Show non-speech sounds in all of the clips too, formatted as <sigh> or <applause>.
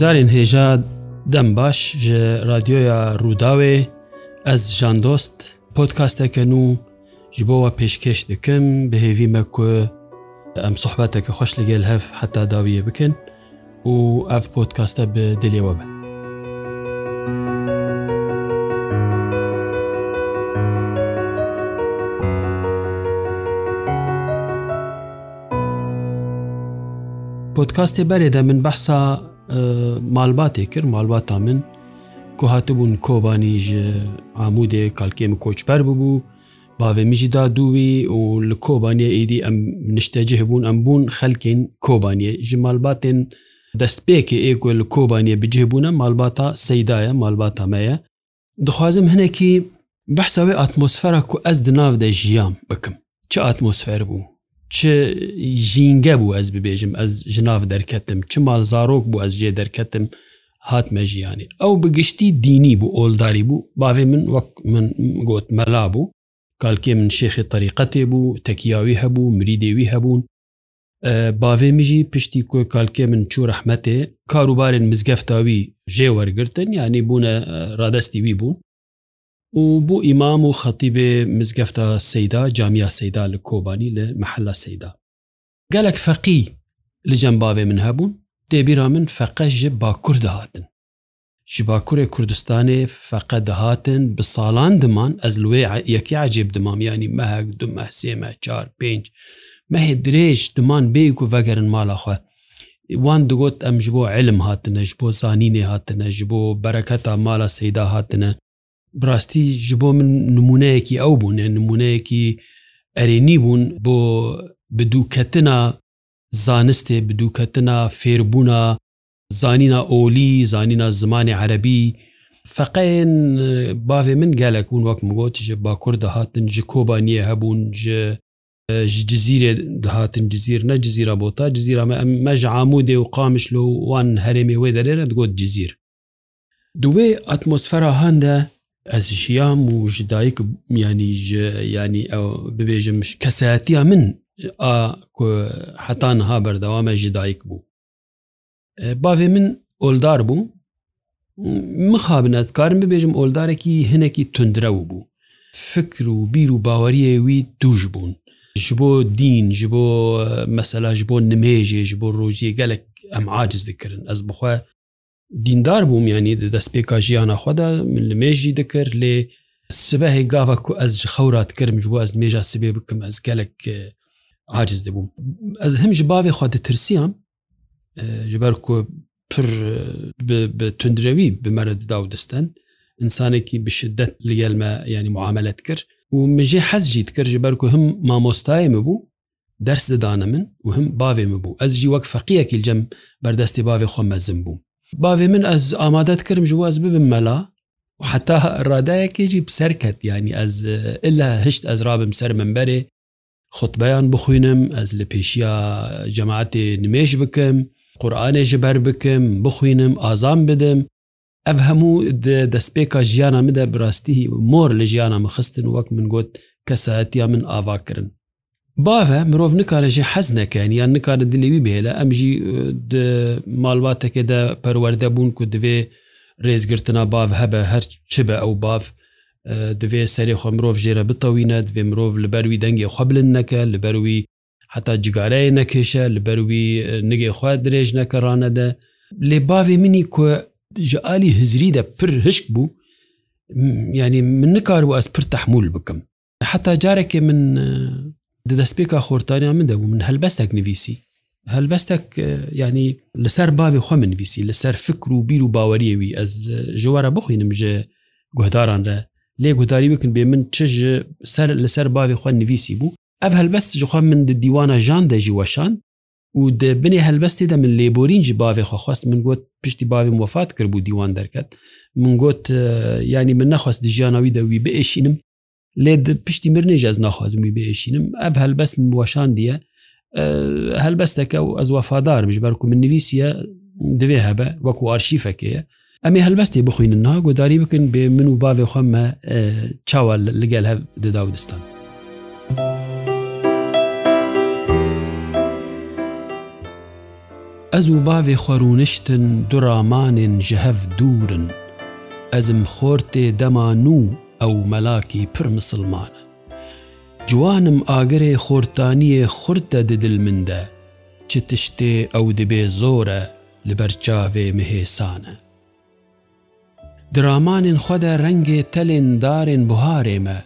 بەڕێوەبەردارین هێژە دەم باش ژە رادیۆیە ڕووداوێ ئەس ژاندۆست پۆتکاستەکەن و ji bo we pêşkeş dikim bihêvî me ku em sohbeteke xweş li gel hev heta dawiye bikin û ev podkasta bi dilê we be. Podkastê berê de min behsa مالباتێ کرد مالباتا من کو هاتبوون کۆبانی ji ئامودێ کالکێم کۆچپەر ببوو bavê min jî da dûî û li kobaniyê êdî em niştecih hebûn em bûn xelkên kobaniyê ji malbatên destpêkê ê ku li kobaniyê bicihbûne malbata seydaye malbata me ye dixwazim hinekî behsa wê atmosfera ku ez di nav de jiyam bikim çi atmosfer bû چ ژینگە بوو ئەس ببێژم ئەس ژناف دەرکەتم چ مال زارۆک بوو ئەس جێ دەرکەتم هاتمە ژیانی ئەو بگشتی دینی بوو ئۆلداری بوو باێ من وەک من گوت مەلا بوو کالکێ من شێخی طریقەتێ بوو تەکیاوی هەبوو مریدێوی هەبوون باێ میژی پشتی کوێ کالکێ من چوو رەحمەتێ کاروبارێن مزگەفتاوی ژێ وەرگتن یعنی بوونە ڕادستی وی بوون و بۆ ئیمام و خەتیبێ مزگەفتە سەیدا جامیا سەیدا لە کۆبانی لە محەلە سەیدا گەلک فەقی لە جەمباوێ من هەبوون دێبیرا من فەقەش ji باکوور دەهاتن ji باکوورێ کوردستانê فەقە دەهاتن bi ساڵان دمان ez لێ یەکی عجیب دمامیانی mehek du mehsême çar پێ mehê dirêj diman bê ku vegerin malaxwe wan digot em ji bo elm hatine ji bo zanînê hatine ji bo bereketa mala seyda hatine بڕاستی ji بۆ من نمونەیەکی ئەو بوونێ نمونەیەکی ئەرێنی بوون بۆ بدووکەتنا زانستێ بدووکەتنا فێربوونا زانینا ئۆلی زانینا زمانی عەربی فەقەن باێ من گەلێک بوون وەک مگوتیژە باکوور دەهاتن ji کۆبانیە هەبوون ji جززیرێ دەهاتن جززیر نە جززیرە بۆ تا جززیرامە ئەم مەژ عامودێ و قامشلو وان هەرێمی وێ دەرێنە دگوت جززیر دوێ ئەتمۆسفەرا هەندە ئەس ژیام و ژدایک میانی ینی ئەو ببێژم کەسەتیا من حتانها بەردەوامە ژدایک بوو باێ من ئۆلدار بوو مخابنەت کارم ببێژم ئۆلدارێکی هەنێکی تندرە و بوو فکر و بیر و باوەریە وی دوژ بوون ji bo dîn ji bo mesela ji bo nimêjê ji bo rojiyê gelek em aciz dikirin ez bixwe دیندار بووم ینی دەست پێکا ژیانە خوادا من لە مێژی دەکرد لێ سبەهێ گاوە کو ئەس خەورات کرم بوو ئەس مێژە سبێ بکەم ئەس گەلک عجز دەبووم ئەس هەم ji bavê خوا دەترسیان ji ber ku pir bi tundrewî bi mere didaw distin insanekî bi şiddet li gel me yani muamelet kir û min jê hez jî dikir ji ber ku him mamostayê me bû ders didane min û him bavê me bû ez jî wek feqiyekî cem berdestê bavê xwa mezin bûm باێ من ئەس ئامادەت کردم ژواز ببم مەلا و حتا ڕادایەکێکی پسەر کرد ینی ئەس ئللا هشت ئەزرابم سەر منبەرێ خوتبەیان بخوێنم ئەس لە پێشیا جەماعتێ نمێش بکەم قورآانێ ژبەر بکەم بخوێنم ئازان بدم ئەف هەموو دەستپێکا ژیانە مدە براستی مۆر لە ژیانە مەخستن وەک من گوت کەسەتیا من ئاواکردن باە مرۆڤ نکارەژێ حەز نەکەن یان نکارە دلێوی بێلە ئەمژی ماڵواتەکەدا پەروەەردە بوون کو دوێ ڕێزگرتنا باو هەبە هەر چ بە ئەو باف دوێ سەری خۆ مرۆڤ ژێرە بتەوینە دوێ مرۆڤ لە بەروی دەنگی خۆبلن نەکە لە بەروی حتا جگارەیە نەکێشە لە بەروی نگەی خوا درێژ نەکەڕانەدە لێ باێ منی کو ژعالی هزریدا پر هشک بوو ینی من نکار و ئەس پر تحمول بکەم حتا جارێکێ من دەستپێکا خۆرتانیان من دەبوو من هەلبەستێک نویسی هەلبەستێک ینی لەسەر باوی خۆ منویسی لەسەر فکر و بیر و باوەریەوی ئەس ژوارە بخوینم ژە گوهداران رە لێ گوداری بکن بێ من چ سەر لەسەر باوی خۆ نویسی بوو ئەف هەلبەست ژخوا من دیوانە ژان دەژی وەشان و د بنێ هەلبەستێدا من لێبۆرین جی باێ خۆخواست من گوت پشتی باوی وفات کرد بوو دیوان دەرکات من گوت ینی من نەخواست ژیانەوی دەوی بێشینم لێ پشتی مر نێژ ئەز ناخوازمی بێشینم ئەف هەلبەست وەشان دیە هەلبەستەکە و ئەز وەفادارمش بەرکو من نویسیە دوێ هەبە وەکو ئارشیفەکەیە ئەمێ هەلبەستی بخوێنن ناگۆداری بکن بێ من و باێ خۆممە چاوە لەگەل هەب دەداودستان. ئەز و باێ خۆڕونشتن دوڕامانێن ژەهف دوورن، ئەزم خۆرتێ دەمان و ئەو مەلاکی پر مسلمانە جوانم ئاگرێ خۆرتانیە خورتە ددل مندە چ تشتێ ئەو دەبێ زۆرە لەبەر چاوێ مهێسانە درامانین خودە ڕەنگێ تەلێن دارێن بهارێمە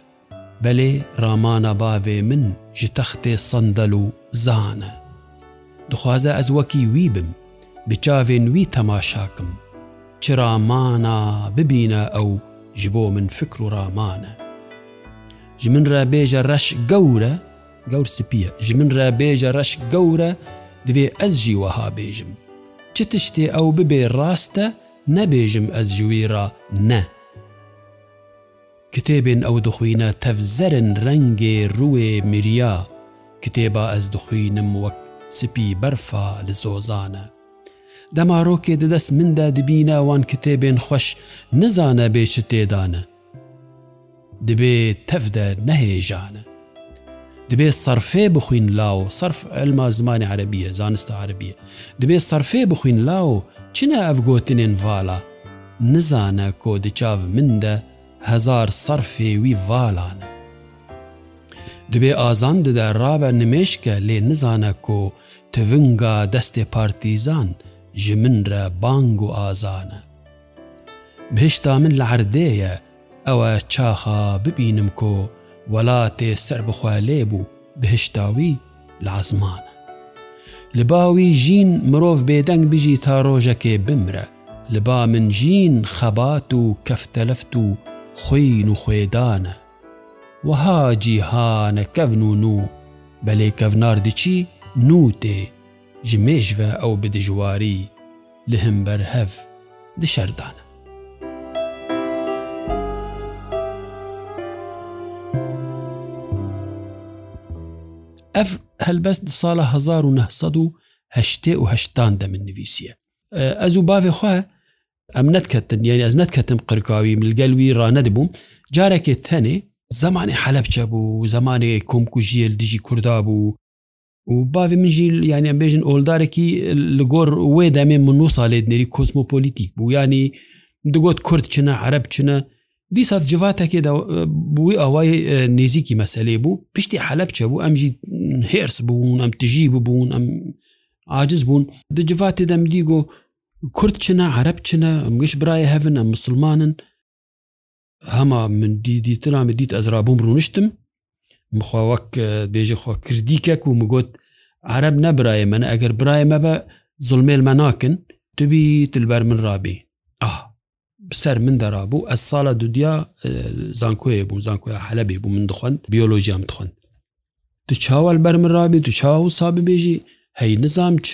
بەلێ ڕامانە باوێ من ji textê sendel û zan e. Dixwaze ez wekî wî bim, bi çavên wî temaşakim, çiramana bibîne ew ji بۆ من فکر و ڕامانە ji من را بێژە ڕەش گەورە گەور سپیە ji من را بێژە ڕەش گەورە دوێ ئەس ژی وەها بێژم چ تشتێ ئەو ببێ ڕاستە نەبێژم ئەس ژویرا نە کتێبێن ئەو دخوینە تەفزەرن ڕەنگێ ڕوێ مریا کتێبا ئەس دخوینم وەک سپی بەرفا لە زۆزانە دەمارۆکێ دەدەست مندا دبینە وان کتێبێن خوش نزانە بێچ تێدانە دبێ تەفدە نەهێژانە دبێ سەررفێ بخوین لاو سرف ئەلما زمانی عربیە زانستە عربیە دبێ سەررفێ بخوین لاو چنە ئەفگوتنێن ڤالا نزانە کۆ دچاو مندە هزار سەررفێوی ڤالانە دبێ ئازان ددە ڕابە نمێشکە لێ نزانە کۆ تڤنگا دەستێ پارتیزان ji min re bang و ئازانە بهشتا من لە عردەیە ئەوە چاخا ببینم کۆ وەلاتێ سەر بخوا لێ بوو بهشتاوی لە عزمانە لە باوی ژین مرۆڤ بێدەنگ بژی تا ڕۆژەکێ بمرە لە با من ژین خەبات و کەفتەلەفت و خوین و خوێدانە وەها جیهانە کەڤن و نو بەلێ کەڤناردچی نوتێ ji mêjve ew bi dijwarî li himber hev di şerdane Ev helbest di sala 1980 de min nivîsiye. Ez û bavê xwe em netketin yani ez netketim qirkavî milgel wî rane dibûm carekê tenê zemanê helebçe bû zemanê komkujiyel dijî Kurda bû و باوی منژیل یعنی ئەم بێژن ئۆلدارێکی لە گۆر وێ دامێ من نو ساڵێت نێری کۆسمۆپۆلیتیک بوو ینی دەگوت کورد چنە عرب چنە دیسات جواتەکێدا بووی ئەوای نێزیکی مەسلێ بوو پشتی حەلب چە بوو ئەمژی هێرس بوون ئەم تژی ببوون ئەم عاجز بوون دجواتێ دەمدی گۆ کورد چنە عرب چنە ئەمگەش برایە هەون ئەم مسلمانن هەما من دیدیترامی دیت ئەزرا بووم ڕونشتم مخواوەک بێژی خۆ کردیکەک و مگوت عرب نەبرایە منە ئەگەر برایە مەبە زلمێلمە ناکن تبی تلبەر من رابی ئاه سەر من دەرابوو ئە ساڵە دودیا زانکۆیە بوو زانکۆە حەلبێ بوو من دخند بیۆلۆژیام دخند تو چاوەل بەر من رابی تو چاو ساب بێژی هەی نزام چ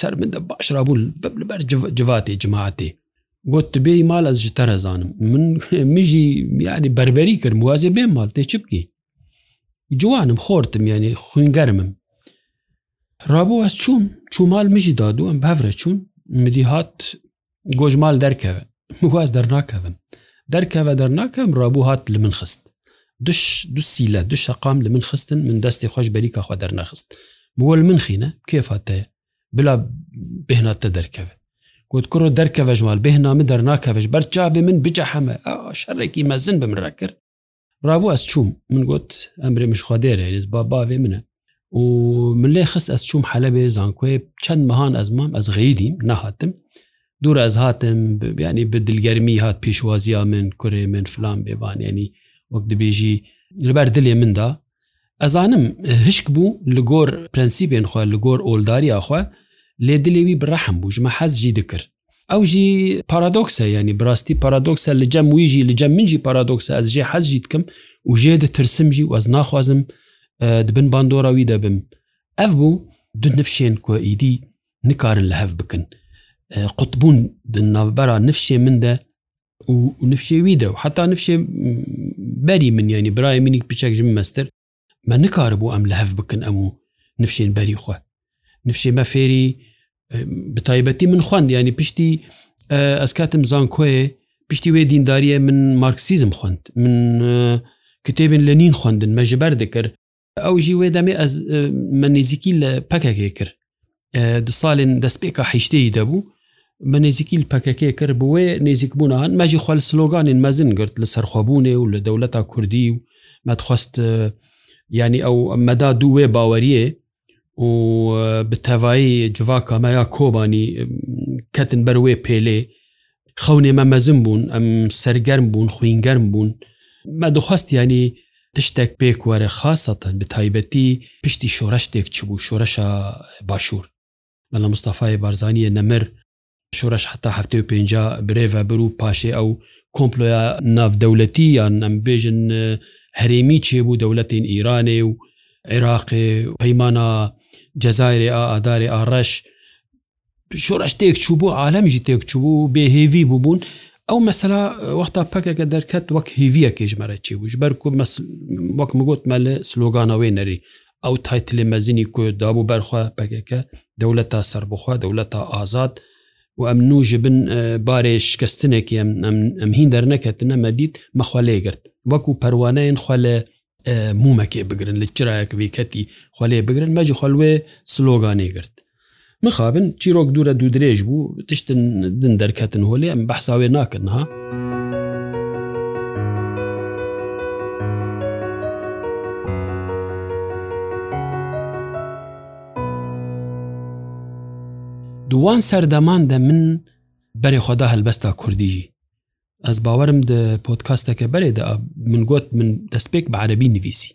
سەر من باشرابوو بەر جواتێ جماعاتێ گوت بێ مال ئەس ji تەرەزانم من <laughs> میژی یعنی بربەری کرد وازێ بێ مال تێ چ بکی جوانم خۆردم یعنی خوینگەرمم ڕابوو ئەس چوون چوومال مژی دادو ئەم بەفرە چوون مدی هات گۆژمال دەرکەوە <laughs> واز دەرناکەم دەرکەوە دەرناکەم ڕابوو هات لە من خست دش دوسی لە دو شقام لە من خستن من دەستی خۆش بەریکەخوا دەرنەخست بوەل من خینە کێفاتەیە بلا بهناتە دەرکەوە گوت کوڕ دەرکەوەژمال بهنامە دەرناکەوەش بەرچاوێ من بجە هەمە شەڕێکی مەزن بمرا کرد ڕابوو ئەس چوم من گوت ئەمرێ مشخوا دێرە با باێ منە و من لێ خست ئەس چوم حەلە بێ زانکوێ چەند مەهان ئەز مام ئەس غیدیم نەهاتم دوور ئەز هاتم بیانی بە دلگەرمی هات پێشوازیە من کوێ من فلان بێوانێنی وەک دەبێژی لەبەر دلێ مندا ئەزانم هشک بوو لە گۆر پرەنسیبێن خوێ لە گۆر ئۆلداریاخوا لێ دلێوی بڕەحم بوو ژمە حەزجی دکرد ئەو ژی پارادۆکسە ینی براستی پارادۆکسە لە جەم ویژی لە جە منجی پارادۆکسە ئەس ژێ حەزجی دکەم و ژێ دەترسمژی وەز ناخوازم دبن باندۆراوی دەبم ئەف بوو دو نفشێن کۆئیدی نکارن لە هەف بکن قوتبوون ناوبەرا نفشێ مندە و نفشێویدە و حتا نفشێ بەری من ینی برای منیک بچێکژم مەستر مە نکار بوو ئەم لە هەف بکن ئەم و نفشێن بەری خوێ نفشێ مە فێری بتایبەتی من خوند ینی پشتی ئەسکاتم زان کۆێ پشتی وێ دینداریە من مارکسیزم خوند من کتێبن لە نین خوندن مەژبەر دەکرد ئەو ژی وێ دەمێ ئەس من نزیکی لە پەکەکێ کرد دو ساڵێن دەستپێکە حیشتەی دەبوو بە نێزیکیل پەکەکێ کرد بوێ نێزیک بوونان مەژی خوال سلۆگانین مەزن گرت لە سەرخوااببوونێ و لە دەولەتا کوردی و مەتخواست ینی ئەو مەدا دوێ باوەریە و بتەوایی جوواکە مایا کۆبانی کەتن بەروێ پێلێ خەونێمە مەزم بوون ئەم سەرگەرم بوون خوینگەرم بوون مە دخواستیانی تشتێک پێک وەرە خاستەن بە تایبەتی پشتی شۆرە شتێک چ بوو شۆرەشە باشوور بەڵە مستەفای بارزانیە نەمر شۆرەش حتا هەفتێ و پێ برێڤە بر و پاشێ ئەو کۆمپلۆیا ناودەولەتی یان ئەم بێژن هەرێمی چێبوو دەولەتین ئیرانێ و عێراقێ پەیمانە جەزایری ئاداری ئاڕەش شۆڕش تێک چوو بوو عالەمیژی تێک چوو بوو بێهێوی بووبوون ئەو مەسەلا وەختا پکەکە دەرکەت وەک هیویە کێژمەرە چی بووش بەرکو وەک مگوتمە لە سلۆگانەوەی نەری ئەو تایتلێ مەزینی کودابوو بەرخوا پکەکە دەولەت تا سربخوا دەولەت تا ئازاد و ئەم نوژ بن بارێ شکستنێکی ئەم هین دەرنەکەتنە مەدید مەخوا لێگرت وەکو پەروانەیەن خوا لە مومەکێ بگرن لە چرایەکوی کەتی خولێ بگرن مەجی خەلوێ سلۆگانێ گرت مخابن چیرۆک دوورە دوو درێژ بوو تشتن دن دەرکەتن هۆلێ ئەم بەحساوێ ناکردنها. دووان سەردەمان دە من بەرێ خۆدا هەلبەستا کوردیژی ez bawerim di podkasteke berê de min got min destpêk bi erebî nivîsî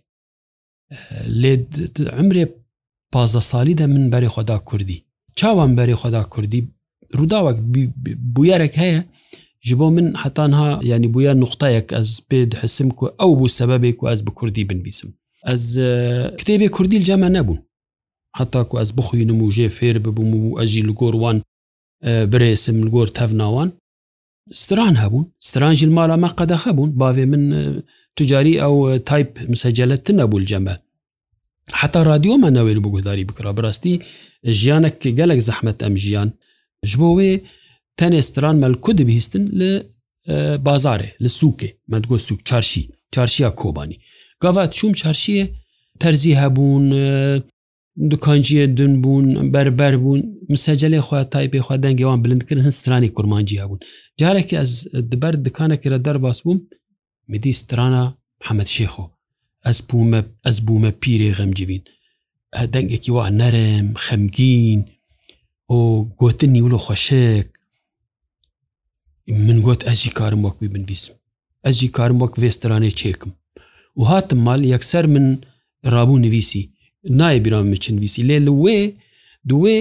lê emrê pazda salî de min berê xda Kurdî çawan berê xda Kurdî rûdawek bûyerek heye ji bo min hetanha yanî bûya nuxtayek ez pê dihisim ku ew bû sebebê ku ez bi Kurdî binvîsim ez kitêbê Kurdî ceme nebûn heta ku ez bixuyinim û jê fêr bibûm û ez jî li gor wan birêsim li gor tevnawan ستران هەبوون سترانژیل ماڵامە قەدەخە بوون باێ من توجاری ئەو تایپ مسەجلت نەبوو جەمە حتا رادیۆمانەوەێت بگوداری بکرا بڕاستی ژیانە گەلک زەحمت ئەم ژیان ژ بۆ وێ تەنێ ستران مەلکو دەبیستن لە بازارێ لە سووکێ مەدگۆ سوک چارشی چارشیا کۆبانی گاوات چوم چارشیە تەرزی هەبوون دوکانجیە دون بوون بەربەر بوون مسەجلێ خوا تایپی خوا دەنگێوان بلندکردن هەن سترانی کورمانجییا بوون جارێکی ئەس دبەر دکانەکرە دەرباس بووم مدی سترانە حەمەد شێخۆ ئەس بوومە ئەس بوومە پیرێ غەمجیبین دەنگێکی وا نەرم خەمگین ئۆ گوتن نیولە خۆشک من گوت ئەجی کارم وەکوی بنویسم ئەجی کارم وەک وێسترانێ چێکم و هاتم مال یەکسەر من ڕابوو نویسی نایە بیرامە چنویسی لێ لێ دوێ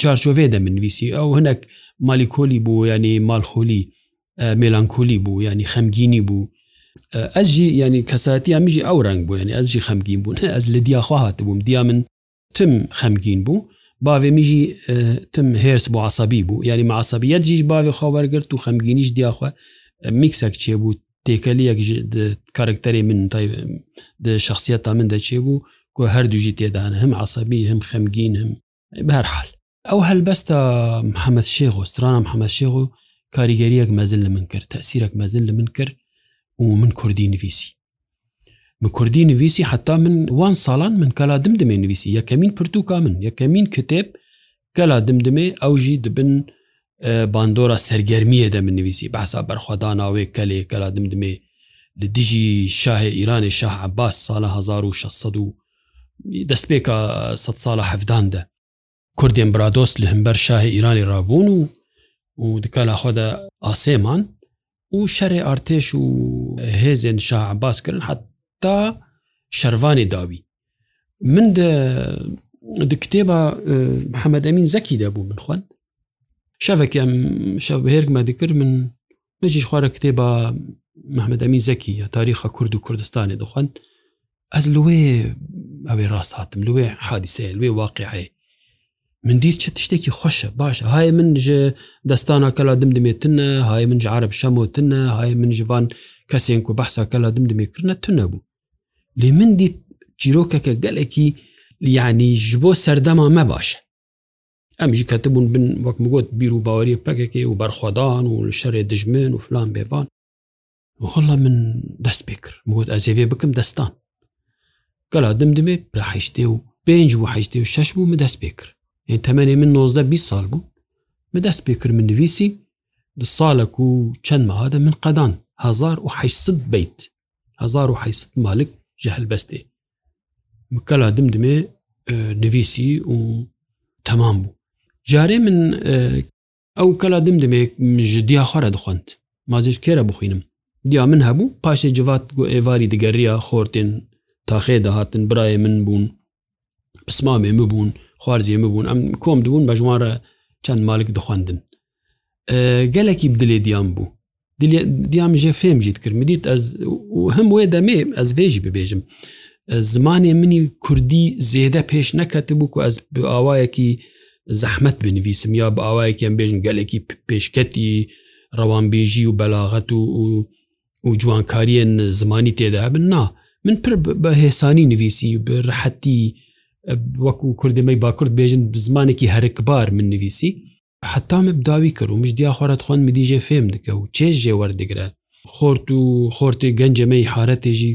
چارچۆڤێ دەمنویسی ئەو هەنک مالیکۆلی بوو ینی مالخۆلی مێلانکۆلی بوو ینی خەمگینی بوو ئەسجی ینی کەساتی ئەمیژی ئەو ڕنگ بوو ینی ئەسجی خەمگین بوون <laughs> ئەس لە دیاخوا هاات بووم دیا من تم خەمگین بوو باێ میژی تم هێرس بۆ عسابی بوو ینی معسابیت جیش باێ خاوەرگرت و خەمگینیش دیاخوا میکسەک چێ بوو تێکەلیەک کارکتەری من شخصیت تا من دەچێ بوو گۆ هەردووژی تێدان هەم عسەبی هەم خەمگینم بەرحال ئەو هەلبەستە محەممەد شێغ و سرانم حەمە شێغ و کاریگەریەک مەزل لە من کرد تەسیرەک مەزل لە من کرد و من کوردی نویسی من کوردی نویسی حتا من وان ساڵان من کەلا دمدمێ نویسی یەکەمین پرتوکا من یەکەمین کتێب کەلا دمدمێ ئەوژی دبن باندۆرە سەرگەرمیە دە من نویسی بەسا بەرخواداناوێ کەلێ کەلا دمدمێ لە دژی شاهێ ئیرانی شاه عباس ساە 1600 دەستپێکە سە ساڵە هەفداندا کوردی ئەمبرادۆس لە هەمبەر شاهی ئیرانی رابوون و و دکە لاخوادا ئاسێمان و شەرێ ئارتێش و هێزێن شاعباس کردن حتا شەروانی داوی من کتێبە محەممەدەمین زەکی دەبوو من خوند شەفێکم شەهێرکمە دکرد من بژی خوارە کتێبە محەممەدەمی زەکی یا تاریخە کورد و کوردستانی دەخواند ئەس لێ ئەوێ ڕاستاتم لێ حادیسێ لێ واقعی من دیر چه tiştekî xweşe baş hay min ji destana kela dim dimê tune hay min ji arab şemo tune hay min ji van kesên ku behsa kela dim dimê kirine tune bû lê min dît çîrokeke gelekî yanî ji bo serdema me baş em jî ketibûn bin wek mi got bîr û bawerî pekekê û berxwedan û li şerê dijmin û filan bêvan Holla min dest pê kir got ez êvê bikim destan گەلا دمدمێ پراحیشتێ و پێنج و حیشتێ و شش بوو مدەست پێ کرد هێن تەمەێ من 19 20 سال بوو مدەست پێ کرد من نوویسی ساڵک و چەند مەهادە من قەدان 1970 بیت 1970 مالک جەهل بەستێ مکەلا دمدمێ نوویسی و تەمام بوو جارێ من ئەو کەلا دمدمێ ژدیا خۆرە دخواند مازیش کێرە بخوێنم دیا من هەبوو پاشێ جوات گو ئێواری دگەریە خۆرتێن تاخێ دەهاتن برایە من بوون پسمامێ مبوون خوارزیێ مبوون ئەم کۆم دوبوون بە ژوارە چەند مالک دەخواندن gelekî dilê diyan bû diyam ji fêm jî dikir midît ez him wê demê ez vê jî bibêjim zimanê minî Kurdî zêde pêş neketibû ku ez bi awayekî zehmet binivîsim ya bi awayekî em bêjim gelekî pêşketî rewanbêjî û belaxet û û ciwankariyên zimanî têde hebin na من پر بە هێسانی نویسی بڕحەتی وەکو کوردمەی باکورد بێژن زمانێکی هەرکبار من نویسی حتا مبداوی کرد و مشدیا خۆرەت خوۆن مدیژێ فێم دکە و چێژ ژێ وەردەگرە خۆرت و خۆرتی گەنجەمەی حارەتێژی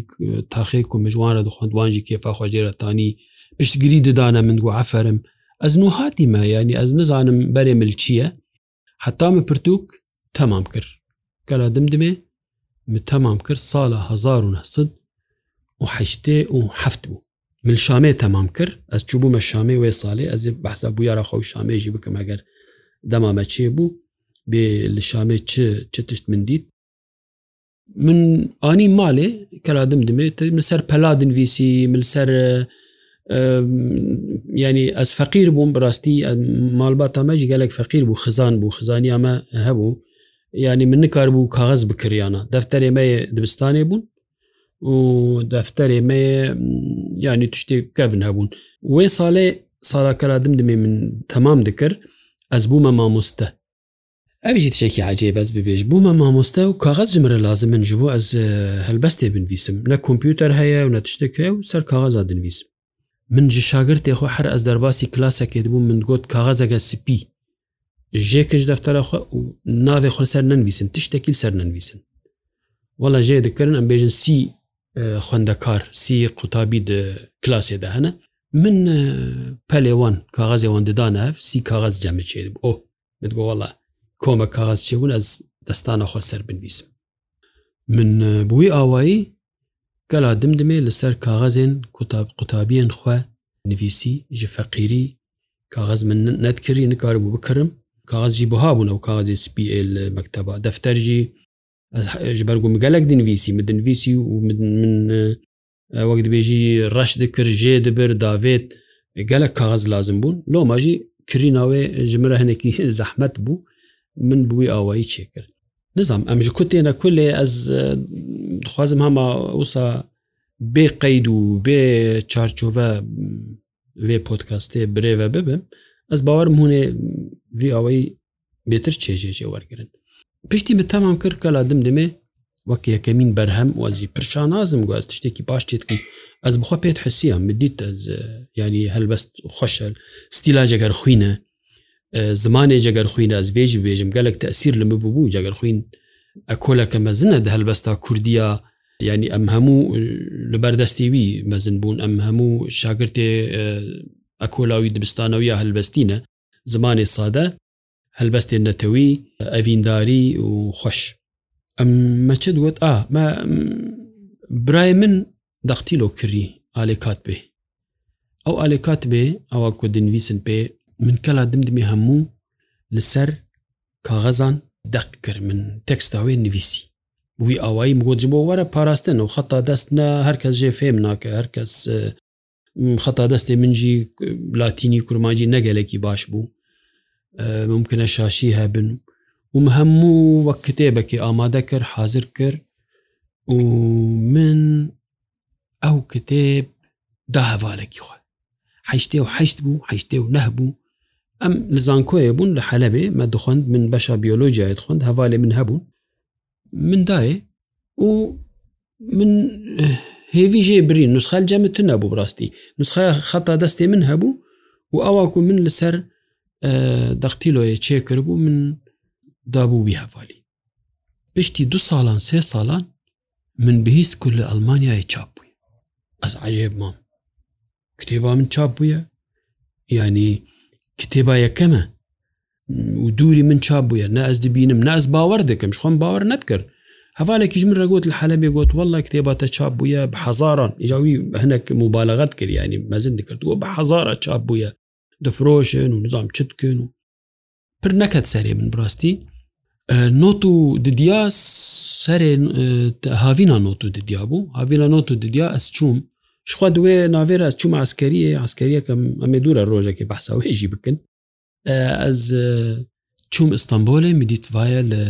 تاخێک و مژوانە دخواندوانژی کێفا خۆجێرەتانی پشتگیری ددانە من و عفەرم ئەس نوهاتیمە ینی ئەس نزانم بەرێ مل چییە حتا من پرتوک تەمام کرد کەلا دمدمێ من تەمام کرد ساڵە 1900 وحشتێ و هەفت بوو من شامێ تەمام کرد ئەس چوو بوومە شامێ وێ ساڵێ ئەزێ بەسا بوو یارە خۆ شامێژی بکەم ئەگەر دەمامە چێ بوو بێ لە شامێ چ چ تشت من دیت من ئانی مالێ کەرادم دمێت من سەر پەلادن ویسی من سەر ینی ئەس فەقیر بووم بڕاستی مالبات ئەمەجی گەلێک فەقیر بوو خزان بوو خزانی ئەمە هەبوو ینی من نکار بوو کاغز بکریانە دەفتەرێمە دبستانێ بوون و دەفتەرێ مێ ینی تشتێک کەڤن هەبوون وێ ساڵێ ساراکەرا دمدمێ من تەمام دکرد ئەس بوومە مامۆستە ئەویژی تشێکی عجێ بەس ببێژ بوومە مامۆستە و کاغەز ژمرە لازم من ژبوو ئەس هەلبەستێ بنویسم نە کۆمپیوتەر هەیە و نە تشتێکە و سەر کاغەزا دنویسم من ji شاگرتێخوا هەر ئەس دەرباسی کلاسەکێت بوو من گوت کاغەزەگە سپی ژێکش دەفتەرەخوا و ناوێ خۆ سەر ننویسن تشتێکی سەر ننویسن وڵە ژێ دەکردن ئەم بێژن سی خوندکار سی قوتابی د کلاسێ ده هەنە من پەلێوان کاغازێوان ددانە سی کاغاز جەمە چێ ئۆ بگوڵە کۆمە کاغاز چێبوون ئەس دەستانە خۆ سەر بنویسم من بووی ئاوایی گەلا دمدمێ لەسەر کاغازێن قوتاب قوتابیان خوێ نویسی ji فەقیری کاغاز من نەتکردی نکار بوو بکرم کاغازی بها بوون و کاغازی سپیل مەکتتەبا دەفتەرژی ji ber got gelek dinvîsî min dinvîsî û min wek dibêjî reş dikir jê dibir davêt gelek kaaz lazim bûn loma jî kirîna wê ji min re hinekî zehmet bû min bûî awayî çêkir Nizam em ji ku têne kulê ez dixwazim hema wisa bê qeyd û bê çarçove vê podcastê birêve bibim ez bawerim hûnê vî awayî بێتر چێژێژێ وەرگن پشتی بە تەمام کرد کە لا دم دمێ وەک یەکەمین بەرهەم وازی پرشان نازم گواز تشتێکی باش تێتکەم ئەس بخوا پێت حسیە مدیت ینی هەلبەست خۆشە ستیلا جگەر خوینە زمانێ جگەر خوین ئەس بێژ بێژم گەلک تەسیر لەمە بوو جگەر خوین ئەکۆلەکە مەزنە دە هەلبەستا کوردیا ینی ئەم هەموو لە بەردەستیوی مەزن بوون ئەم هەموو شاگرتێ ئەکۆلاوی دبستانەوە یا هەلبەستینە زمانی سادە هەلبەستێن نەتەوی ئەڤینداری و خۆش ئەممە چ دوت ئا برای من دەختیلۆ کردی ئالێکات بێ ئەو ئالێکات بێ ئەوە کۆ دنویسن پێ من کەلا دمدمی هەموو لەسەر کاغەزان دەق کرد من تەکستاوێ نویسی وی ئاوایی مگۆجبۆ وەرە پاراستن و خەتا دەست نە هەرکەس ژێ فێم ناکە هەرکەس خەتا دەستێ منجی لاتینی کورماجی نەگەلێکی باش بوو ممکنە شاشی هەبن وم هەموو وەک کتێبەکی ئامادە کرد حاضر کرد و من ئەو کتێب داهواالێکی خۆ حشتێ و حشت بوو حشتێ و نەهبوو ئەم لە زانکۆیە بوون لە حەلەبێ مە دخۆند من بەشا بیۆلۆژیایت خوند هەوالێ من هەبوون مندایێ و من هێوی ژێ برین نسخال جەمتن نەبوو بڕاستی نسخای خەتا دەستێ من هەبوو و ئەواکو من لەسەر دەختیلۆیە چێ کردبوو من دابووی هەوالی پشتی دو ساڵان سێ ساڵان من بهیست کول لە ئەلمانیای چاپ بووی ئەس عجێب مام کتێبا من چاپ بووە ینی کتێبا یەکەمە و دووری من چاپ بووە نە ئەس دبینم ناز باوەەر دەکەم خۆم باوەڕ نەتکرد هەوالێکیش من ڕگوت لە حەلەبێ گوت وڵە کتێباتە چاپ بووە بە حزاران ئیجاوی هەنک مبالغت کردیانی مەزن دەکردووە بە حزارە چاپ بووە دەفرۆشن و نظام چتکن و پر نەکەت سەرێ من بڕاستی نۆت و ددیا سەرێ هاوینا نۆت و ددیا بوو هاویلا نۆت و ددیا ئەس چوم شخوا دوێ ناوێر ئەس چوم ئاسکەریە ئاسکەریەکەم ئەمێ دوورە ڕۆژێکی بەحساوێژی بکن ئەز چوم ئستانبولێ میدیتڤایە لە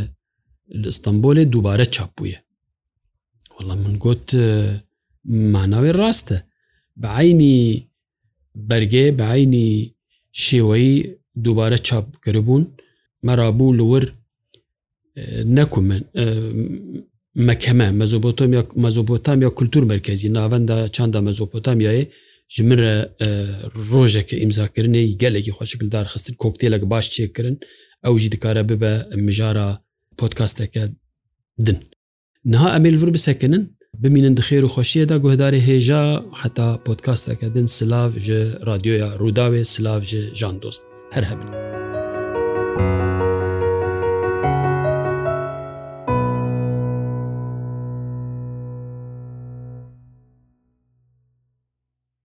ئستانبولێ دووبارە چاپبووە وڵە من گوت ماناوێ ڕاستە بەعینی بەرگێ بەعینی شێوەی دووبارە چاپکردبوون مەرابوو لور نەکو من مەکەمە مەزۆبۆتۆم مەزۆبۆتام یا کولتور مرکزی ناوەندا چنددە مەزۆپۆتامیایە ji min re rojeke imzakirinê gelekî xşikildar xistin kokteylek baş çêkirin ew jî dikare bibe mijara podcasteke din. Niha em vir bisekinin ببینن دخێر و خۆشیەدا گوهداری هێژا حتا پۆتکاستەکە دن سلااف ji رادیۆیا ڕووداوێ سلااف ji ژان دۆست هەر هەبن.